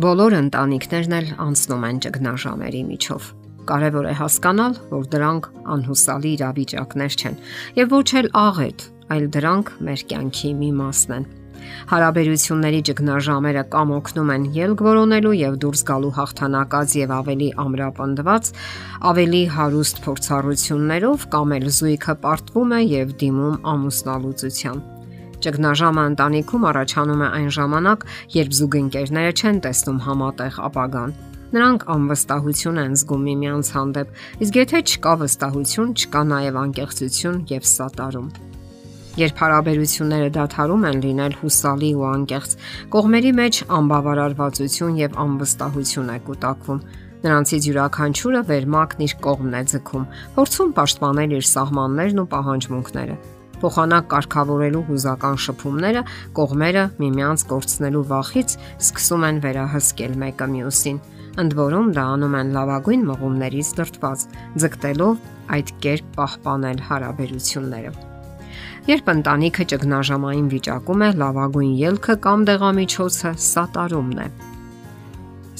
Բոլոր ընտանիքներն էլ անցնում են ճգնաժամերի միջով։ Կարևոր է հասկանալ, որ դրանք անհուսալի իրավիճակներ չեն եւ ոչ էլ աղետ, այլ դրանք մեր կյանքի մի մասն են։ Հարաբերությունների ճգնաժամերը կամ օգնում են ելք որոնելու եւ դուրս գալու հաղթանակած եւ ավելի ամրապնդված, ավելի հարուստ փորձառություններով կամ էլ զույգը պարտվում է եւ դիմում ամուսնալուծության։ Ճգնաժամը ընտանիքում առաջանում է այն ժամանակ, երբ զուգընկերները չեն տեսնում համատեղ ապագան։ Նրանք անվստահություն են զգում միմյանց հանդեպ, իսկ եթե չկա վստահություն, չկա նաև անկեղծություն եւ սատարում։ Երբ հարաբերությունները դադարում են լինել հուսալի ու անկեղծ, կողմերի մեջ անբավարարվածություն եւ անվստահություն է կուտակվում։ Նրանցից յուրաքանչյուրը վերմակն իր կողմն է ձգում, փորձում պաշտպանել իր սահմաններն ու պահանջմունքները փոխանակ կարգավորելու հուզական շփումները կողմերը միմյանց կորցնելու վախից սկսում են վերահսկել մեկը մյուսին։ Ընդ որում դա անում են լավագույն մղումներից դրտված, ձգտելով այդ կերպ պահպանել հարաբերությունները։ Երբ ընտանիքը ճգնաժամային վիճակում է, լավագույն ելքը կամ դեղամիջոցը սատարումն է։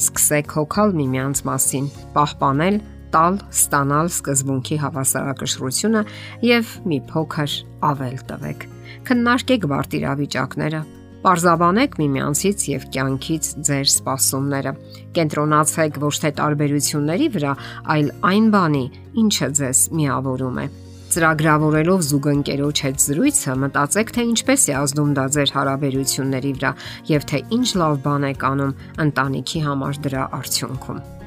Սկսեք հոգալ միմյանց մասին, պահպանել տալ, ստանալ սկզբունքի հավասարակշռությունը եւ մի փոքր ավել տվեք։ Քննարկեք վարտիրավիճակները, Պարզաբանեք միմյանցից եւ կյանքից ձեր սպասումները։ Կենտրոնացեք ոչ թե տարբերությունների վրա, այլ այն բանի, ինչը ձեզ միավորում է։ Ծրագրավորելով զուգընկերոջ հետ զրույցը, մտածեք, թե ինչպես է ազդում դա ձեր հարաբերությունների վրա եւ թե ինչ լավ բան եք անում ընտանիքի համար դրա արդյունքում։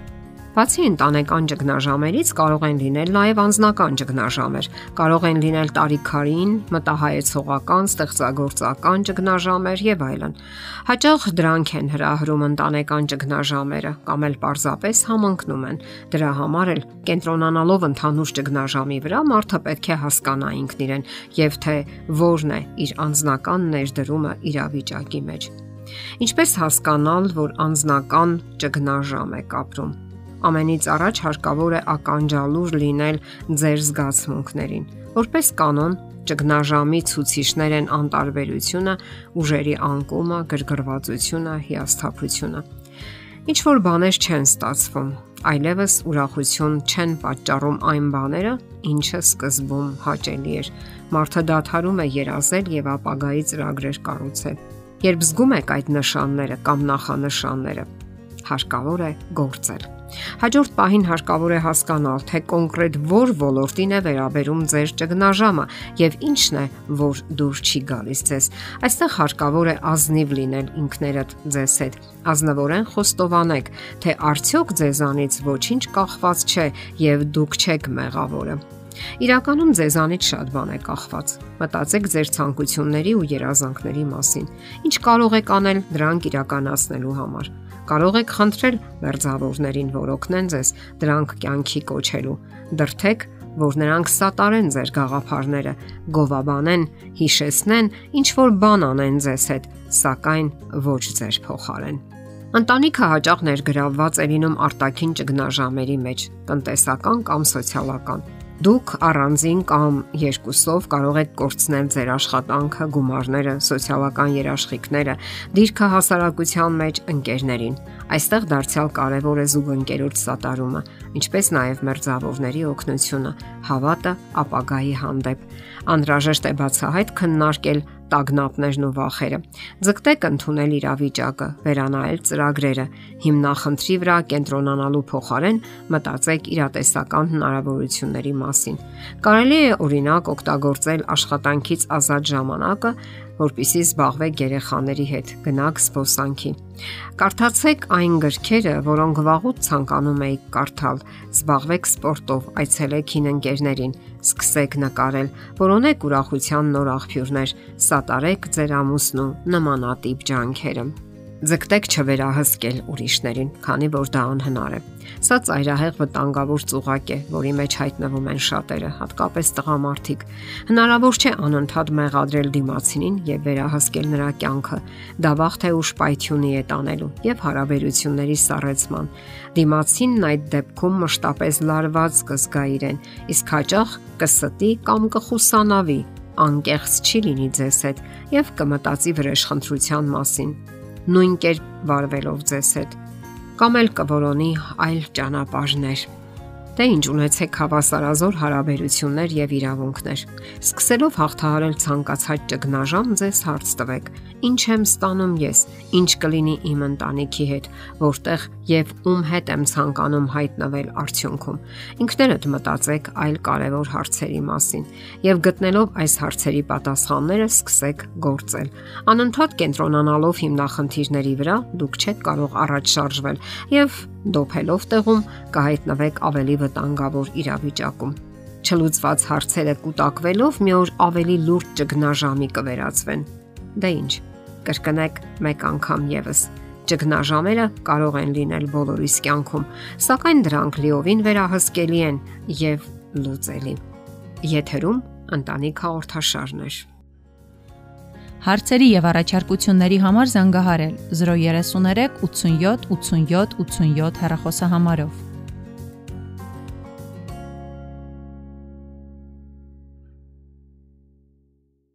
Բացի ընտանեկան ճգնաժամերից կարող են լինել նաև անձնական ճգնաժամեր։ Կարող են լինել տարիքարին, մտահայեցողական, ստեղծագործական ճգնաժամեր եւ այլն։ Հաճախ դրանք են հրահրում ընտանեկան ճգնաժամերը կամ էլ պարզապես համընկնում են։ Դրա համար էլ կենտրոնանալով ընդհանուր ճգնաժամի վրա մարդը պետք է հասկանա ինքն իրեն եւ թե որն է իր անձնական ներդրումը իրավիճակի մեջ։ Ինչպես հասկանալ, որ անձնական ճգնաժամ եք ապրում ամենից առաջ հարկավոր է ականջալուր լինել ձեր զգացմունքներին։ Որպես կանոն, ճգնաժամի ցուցիչներ են անտարբերությունը, ուժերի անկումը, գրգռվածությունը, հիասթափությունը։ Ինչ որ բաներ չեն ստացվում, այլևս ուրախություն չեն պատճառում այն բաները, ինչը սկզբում հաճելի էր։ Մարդը դադարում է երազել եւ ապագայի ծրագրեր կառուցել։ Երբ զգում եք այդ նշանները կամ նախանշանները, հարկավոր է գործել։ Հաջորդ պահին հարկավոր է հասկանալ, թե կոնկրետ ո՞ր ոլորտին է վերաբերում ձեր ճգնաժամը եւ ինչն է, որ դուր չի գալիս ձեզ։ Այստեղ հարկավոր է ազնիվ լինել ինքներդ ձեզ հետ։ Ազնվորեն խոստովանեք, թե արդյոք ձեզանից ոչինչ կախված չէ եւ դուք չեք մեղավորը։ Իրականում ձեզանից շատ բան է կախված։ Մտածեք ձեր ցանկությունների ու երազանքների մասին։ Ինչ կարող եք անել դրանք իրականացնելու համար։ Կարող եք խնդրել մերձավորներին, որ օգնեն ձեզ դրանք կյանքի կոչելու։ Դրթեք, որ նրանք սատարեն ձեր գաղափարները, գովաբանեն, հիշեցնեն, ինչ որ բան անեն ձեզ հետ, սակայն ոչ ձեր փոխարեն։ Ընտանիքը հաճախ ներգրավված է լինում արտաքին ճգնաժամերի մեջ, տնտեսական կամ սոցիալական։ Դուք առանձին կամ երկուսով կարող եք կորցնել ձեր աշխատանքը, գումարները, սոցիալական երաշխիքները, դիրքը հասարակության մեջ ընկերներին։ Այստեղ դարձյալ կարևոր է զուգընկերոջ սատարումը, ինչպես նաև մերձավորների օգնությունը, հավատը ապագայի հանդեպ։ Անհրաժեշտ է բացահայտ քննարկել տագնապներն ու վախերը։ Ձգտեք ընդունել իրավիճակը, վերանայել ծրագրերը, հիմնախնդրի վրա կենտրոնանալու փոխարեն մտածեք իրատեսական հնարավորությունների մասին։ Կարելի է օրինակ օգտագործել աշխատանքից ազատ ժամանակը որpիսի զբաղվեք երեխաների հետ, գնաք սպոսանքի։ Կարդացեք այն գրքերը, որոնք վաղուց ցանկանում եք կարդալ, զբաղվեք սպորտով, այցելեք հին ընկերներին, սկսեք նկարել, որոնեք ուրախության նոր աղբյուրներ, սատարեք ձեր ամուսնու նմանատիպ ջանքերը։ Ձգտեք չվերահսկել ուրիշներին, քանի որ դա անհնար է։ Սա ծայրահեղ վտանգավոր ծուղակ է, որի մեջ հայտնվում են շատերը, հատկապես տղամարդիկ։ Հնարավոր չէ անընդհատ մեղադրել դիմացինին եւ վերահսկել նրա կյանքը։ Դա վաղ թե ուշ պայթյունի է տանելու եւ հարաբերությունների սառեցման։ Դիմացինն այդ դեպքում մշտապես լարված կզգա իրեն, իսկ հաճախ կստի կամ կխուսանավի անկեղծ չի լինի ձեզ հետ եւ կմտածի վրեժխնդրության մասին նույն կերպ վարվելով ձեզ հետ կամ էլ կորոնի այլ ճանապարհներ։ Դե ինչ ունեցեք հավասարազոր հարաբերություններ եւ իրավունքներ։ Սկսելով հաղթահարել ցանկացած ճգնաժամ, ձեզ հարց տվեք. Ինչ եմ ստանում ես, ինչ կլինի իմ ընտանիքի հետ, որտեղ եւ ում հետ եմ ցանկանում հայտնվել արդյունքում։ Ինքներդ մտածեք այլ կարևոր հարցերի մասին եւ գտնելով այս հարցերի պատասխանները սկսեք գործել։ Անընդհատ կենտրոնանալով հիմնախնդիրների վրա դուք չեք կարող առաջ շարժվել եւ դոփելով տեղում կհայտնվեք ավելի վտանգավոր իրավիճակում չլուծված հարցերը կուտակվելով մի օր ավելի լուրջ ճգնաժամի կվերածվեն։ Դե ինչ, կրկնեք մեկ անգամ եւս։ Ճգնաժամերը կարող են լինել բոլորիս կյանքում, սակայն դրանք լիովին վերահսկելի են եւ լուծելի։ Եթերում ընտանիք հաղորդաշարներ։ Հարցերի եւ առաջարկությունների համար զանգահարել 033 87 87 87 հեռախոսահամարով։